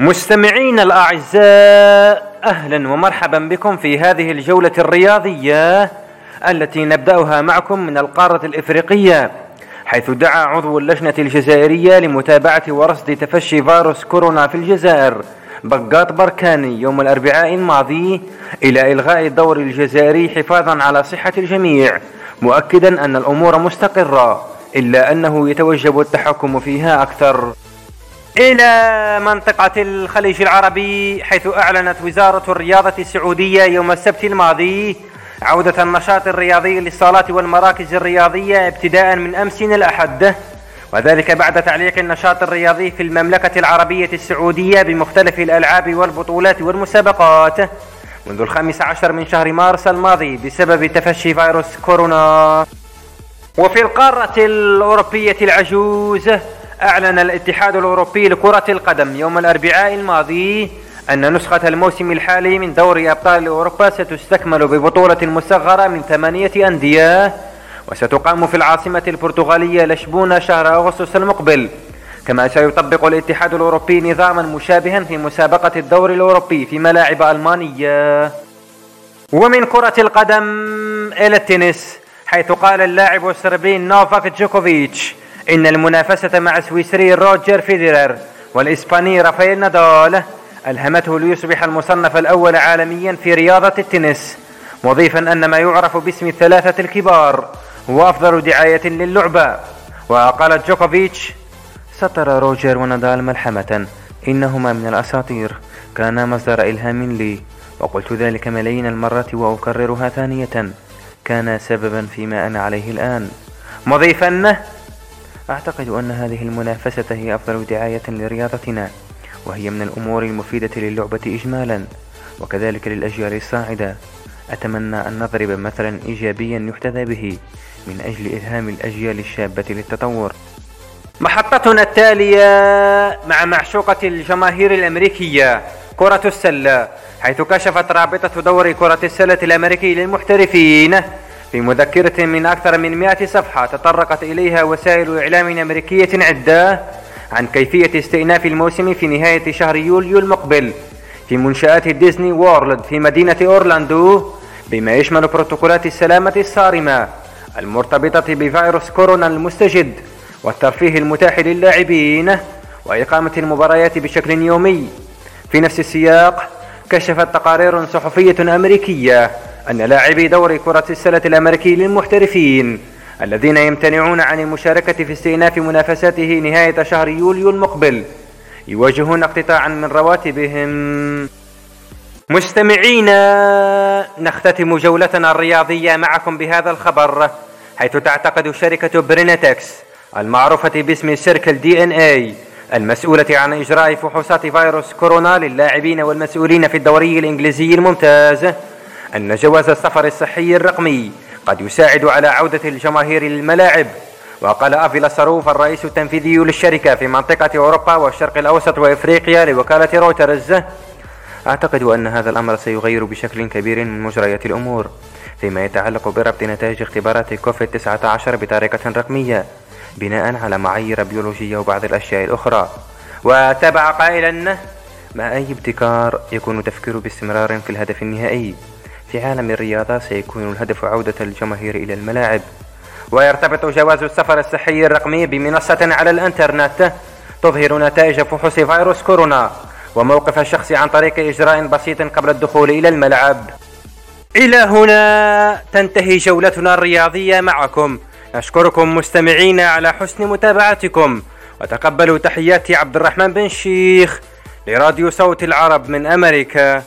مستمعين الأعزاء أهلا ومرحبا بكم في هذه الجولة الرياضية التي نبدأها معكم من القارة الإفريقية حيث دعا عضو اللجنة الجزائرية لمتابعة ورصد تفشي فيروس كورونا في الجزائر بقاط بركاني يوم الأربعاء الماضي إلى إلغاء الدور الجزائري حفاظا على صحة الجميع مؤكدا أن الأمور مستقرة إلا أنه يتوجب التحكم فيها أكثر. إلى منطقة الخليج العربي حيث أعلنت وزارة الرياضة السعودية يوم السبت الماضي عودة النشاط الرياضي للصالات والمراكز الرياضية ابتداء من أمس الأحد وذلك بعد تعليق النشاط الرياضي في المملكة العربية السعودية بمختلف الألعاب والبطولات والمسابقات. منذ الخامس عشر من شهر مارس الماضي بسبب تفشي فيروس كورونا. وفي القارة الأوروبية العجوز أعلن الاتحاد الأوروبي لكرة القدم يوم الأربعاء الماضي أن نسخة الموسم الحالي من دوري أبطال أوروبا ستستكمل ببطولة مصغرة من ثمانية أندية وستقام في العاصمة البرتغالية لشبونة شهر أغسطس المقبل. كما سيطبق الاتحاد الأوروبي نظاما مشابها في مسابقة الدوري الأوروبي في ملاعب ألمانية. ومن كرة القدم إلى التنس حيث قال اللاعب السربي نوفاك جوكوفيتش إن المنافسة مع السويسري روجر فيدرر والإسباني رافائيل نادال ألهمته ليصبح المصنف الأول عالميا في رياضة التنس مضيفا أن ما يعرف باسم الثلاثة الكبار هو أفضل دعاية للعبة. وقال جوكوفيتش سطر روجر ونادال ملحمة إنهما من الأساطير. كانا مصدر إلهام لي وقلت ذلك ملايين المرات وأكررها ثانية. كان سببا فيما أنا عليه الآن. مضيفا أعتقد أن هذه المنافسة هي أفضل دعاية لرياضتنا وهي من الأمور المفيدة للعبة إجمالا وكذلك للأجيال الصاعدة. أتمنى أن نضرب مثلا إيجابيا يحتذى به من أجل إلهام الأجيال الشابة للتطور. محطتنا التالية مع معشوقة الجماهير الأمريكية كرة السلة حيث كشفت رابطة دوري كرة السلة الأمريكي للمحترفين في مذكرة من أكثر من 100 صفحة تطرقت إليها وسائل إعلام أمريكية عدة عن كيفية استئناف الموسم في نهاية شهر يوليو المقبل في منشآت ديزني وورلد في مدينة أورلاندو بما يشمل بروتوكولات السلامة الصارمة المرتبطة بفيروس كورونا المستجد والترفيه المتاح للاعبين وإقامة المباريات بشكل يومي. في نفس السياق كشفت تقارير صحفية أمريكية أن لاعبي دوري كرة السلة الأمريكي للمحترفين الذين يمتنعون عن المشاركة في استئناف منافساته نهاية شهر يوليو المقبل يواجهون اقتطاعا من رواتبهم. مستمعينا نختتم جولتنا الرياضية معكم بهذا الخبر حيث تعتقد شركة برينتكس المعروفة باسم Circle DNA المسؤولة عن إجراء فحوصات فيروس كورونا للاعبين والمسؤولين في الدوري الإنجليزي الممتاز. أن جواز السفر الصحي الرقمي قد يساعد على عودة الجماهير للملاعب. وقال أفيلا صاروف الرئيس التنفيذي للشركة في منطقة أوروبا والشرق الأوسط وإفريقيا لوكالة رويترز. أعتقد أن هذا الأمر سيغير بشكل كبير من مجريات الأمور فيما يتعلق بربط نتائج اختبارات كوفيد 19 بطريقة رقمية بناء على معايير بيولوجية وبعض الأشياء الأخرى. وتابع قائلا مع أي ابتكار يكون تفكير باستمرار في الهدف النهائي؟ في عالم الرياضة سيكون الهدف عودة الجماهير إلى الملاعب. ويرتبط جواز السفر الصحي الرقمي بمنصة على الإنترنت تظهر نتائج فحوص فيروس كورونا وموقف الشخص عن طريق إجراء بسيط قبل الدخول إلى الملعب. إلى هنا تنتهي جولتنا الرياضية معكم. نشكركم مستمعين على حسن متابعتكم. وتقبلوا تحيات عبد الرحمن بن شيخ لراديو صوت العرب من أمريكا.